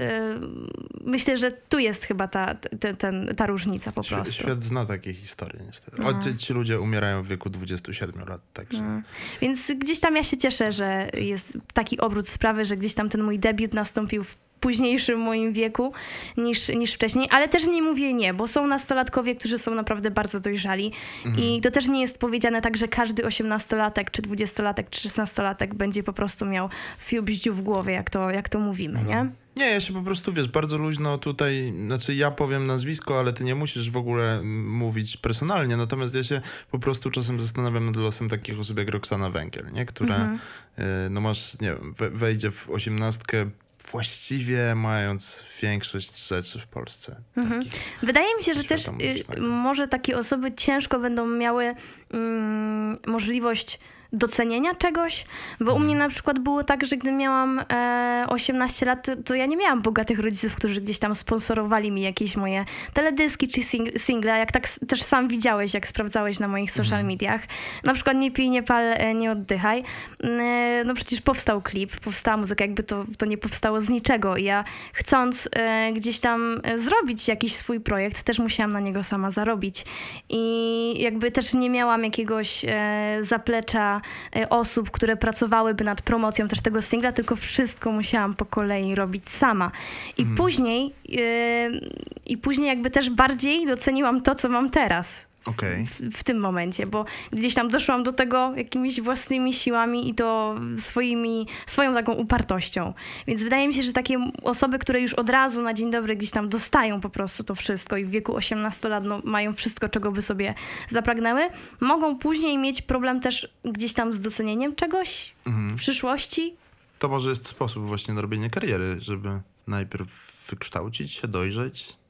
myślę, że tu jest chyba ta, ta, ten, ta różnica po prostu. Świat zna takie historie niestety. No. Ci ludzie umierają w wieku 27 lat, także... No. Więc gdzieś tam ja się cieszę, że jest taki obrót sprawy, że gdzieś tam ten mój debiut nastąpił w późniejszym moim wieku niż, niż wcześniej, ale też nie mówię nie, bo są nastolatkowie, którzy są naprawdę bardzo dojrzali mhm. i to też nie jest powiedziane tak, że każdy osiemnastolatek, czy dwudziestolatek, czy szesnastolatek będzie po prostu miał fiubździu w głowie, jak to, jak to mówimy, mhm. nie? Nie, ja się po prostu, wiesz, bardzo luźno tutaj, znaczy ja powiem nazwisko, ale ty nie musisz w ogóle mówić personalnie, natomiast ja się po prostu czasem zastanawiam nad losem takich osób jak Roxana Węgiel, nie? Która, mhm. y, no masz, nie wiem, wejdzie w osiemnastkę właściwie mając większość rzeczy w Polsce. Mhm. Wydaje mi się, że też y, może takie osoby ciężko będą miały mm, możliwość docenienia czegoś, bo u mnie na przykład było tak, że gdy miałam e, 18 lat, to, to, ja nie miałam bogatych rodziców, którzy gdzieś tam sponsorowali mi jakieś moje teledyski czy sing single, jak tak też sam widziałeś, jak sprawdzałeś na moich social mhm. mediach. Na przykład Nie pij, nie pal, e, nie oddychaj. E, no przecież powstał klip, powstała muzyka, jakby to, to nie powstało z niczego. I ja chcąc e, gdzieś tam e, zrobić jakiś swój projekt, też musiałam na niego sama zarobić. I jakby też nie miałam jakiegoś e, zaplecza osób, które pracowałyby nad promocją też tego singla, tylko wszystko musiałam po kolei robić sama. I mhm. później yy, i później jakby też bardziej doceniłam to, co mam teraz. Okay. W, w, tym momencie, bo gdzieś tam doszłam do tego jakimiś własnymi siłami i to swoimi, swoją taką upartością. Więc wydaje mi się, że takie osoby, które już od razu na dzień dobry gdzieś tam dostają po prostu to wszystko i w wieku 18 lat no, mają wszystko, czego by sobie zapragnęły, mogą później mieć problem też gdzieś tam z docenieniem czegoś mhm. w przyszłości. To może jest sposób właśnie na robienie kariery, żeby najpierw wykształcić się, dojrzeć?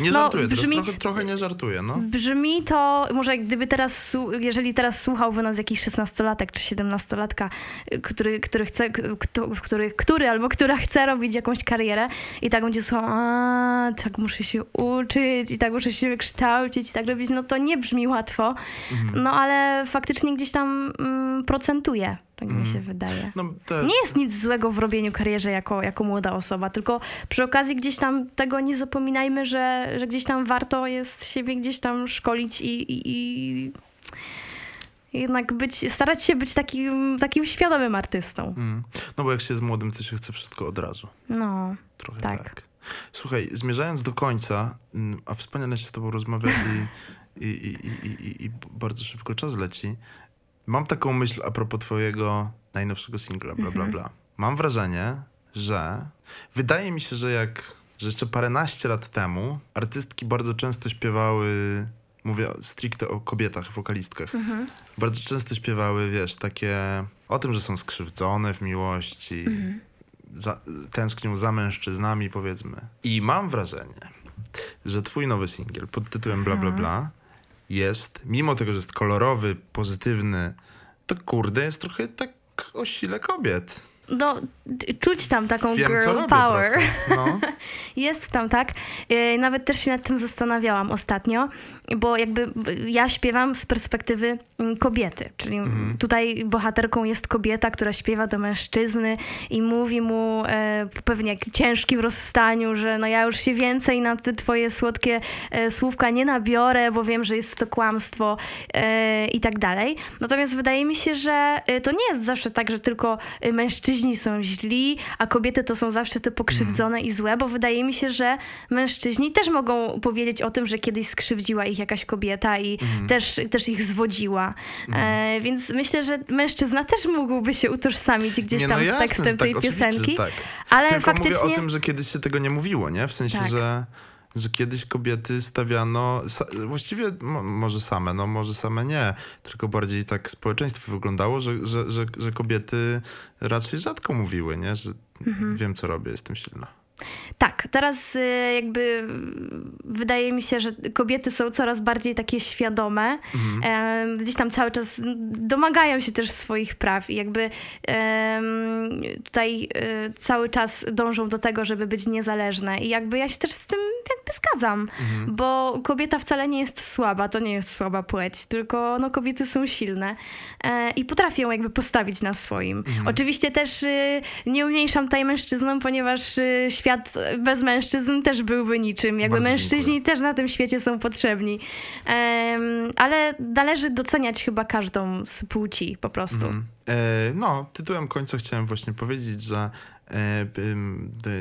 Nie No, żartuję, teraz brzmi- trochę, trochę nie żartuję, no. Brzmi to, może gdyby teraz, jeżeli teraz słuchałby nas jakiś 16-latek czy 17-latka, y, który, który chce, który, który albo która chce robić jakąś karierę i tak będzie słuchał, a tak muszę się uczyć i tak muszę się wykształcić i tak robić, no to nie brzmi łatwo, Mhm. no ale faktycznie gdzieś tam mm, procentuje, tak mi się wydaje. no te, Nie jest nic złego w robieniu karierze jako, jako młoda osoba, tylko przy okazji gdzieś tam tego nie zapominajmy, że, że gdzieś tam warto jest siebie gdzieś tam szkolić i, i, i jednak być, starać się być takim, takim świadomym artystą. Mm. No bo jak się jest młodym, to się chce wszystko od razu. No, Trochę Tak. tak. Słuchaj, zmierzając do końca, mm, a wspaniale się z tobą rozmawia i, i, i, i, i bardzo szybko czas leci, mam taką myśl a propos twojego najnowszego singla, bla, bla, bla. Mam wrażenie, że wydaje mi się, że jak że jeszcze paręnaście lat temu artystki bardzo często śpiewały, mówię stricte o kobietach, wokalistkach, bardzo często śpiewały, wiesz, takie o tym, że są skrzywdzone w miłości, za, tęsknią za mężczyznami, powiedzmy. I mam wrażenie, że twój nowy singiel pod tytułem Bla Bla Bla jest, mimo tego, że jest kolorowy, pozytywny, to kurde jest trochę tak o sile kobiet. No czuć tam taką Wiem, girl power. No. Jest tam, tak. Yy, Nawet też się nad tym zastanawiałam ostatnio, bo jakby ja śpiewam z perspektywy mm, kobiety, czyli Mhm. tutaj bohaterką jest kobieta, która śpiewa do mężczyzny i mówi mu e, pewnie jak ciężkim rozstaniu, że no ja już się więcej na te twoje słodkie e, słówka nie nabiorę, bo wiem, że jest to kłamstwo e, i tak dalej. Natomiast wydaje mi się, że e, to nie jest zawsze tak, że tylko e, mężczyźni są źli, a kobiety to są zawsze te pokrzywdzone i złe, bo wydaje mi się, że mężczyźni też mogą powiedzieć o tym, że kiedyś skrzywdziła ich jakaś kobieta i też, też ich zwodziła. E, więc myślę, że mężczyzna też mógłby się utożsamić gdzieś Nie, tam no z jasne, tekstem że tak, tej piosenki. tak. Ale Tylko faktycznie... mówię o tym, że kiedyś się tego nie mówiło, nie? W sensie, Tak. że, że kiedyś kobiety stawiano, właściwie mo, może same, no może same nie, tylko bardziej tak społeczeństwo wyglądało, że, że, że, że kobiety raczej rzadko mówiły, nie? Że Mhm. wiem, co robię, jestem silna. Tak, teraz y, jakby wydaje mi się, że kobiety są coraz bardziej takie świadome. Em, Gdzieś tam cały czas domagają się też swoich praw i jakby tutaj y, cały czas dążą do tego, żeby być niezależne. I jakby ja się też z tym jakby zgadzam, bo kobieta wcale nie jest słaba, to nie jest słaba płeć, tylko no, kobiety są silne e, i potrafią jakby postawić na swoim. Oczywiście też y, nie umniejszam tutaj mężczyznom, ponieważ y, świat bez mężczyzn też byłby niczym. Jakby Bardzo mężczyźni dziękuję. też na tym świecie są potrzebni. Em, ale należy doceniać chyba każdą z płci po prostu. Mhm. E, no, tytułem końca chciałem właśnie powiedzieć, że e,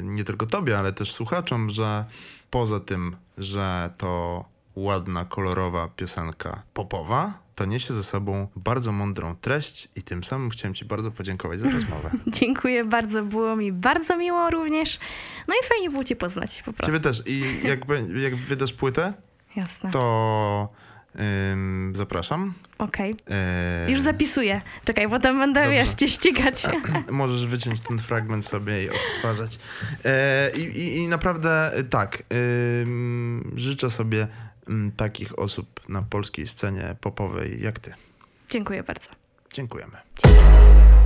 nie tylko tobie, ale też słuchaczom, że poza tym, że to ładna, kolorowa piosenka popowa, to niesie ze sobą bardzo mądrą treść i tym samym chciałem ci bardzo podziękować za rozmowę. Dziękuję bardzo, było mi bardzo miło również. No i fajnie było cię poznać po prostu. Ciebie też. I jak, jak wydasz płytę, Jasne. to ym, zapraszam. Okej. E, Już zapisuję. Czekaj, potem będę, Dobrze. wiesz, cię ścigać. Możesz wyciąć ten fragment sobie i odtwarzać. E, i, i, naprawdę tak, życzę sobie takich osób na polskiej scenie popowej jak ty. Dziękuję bardzo. Dziękujemy. Dziękuję.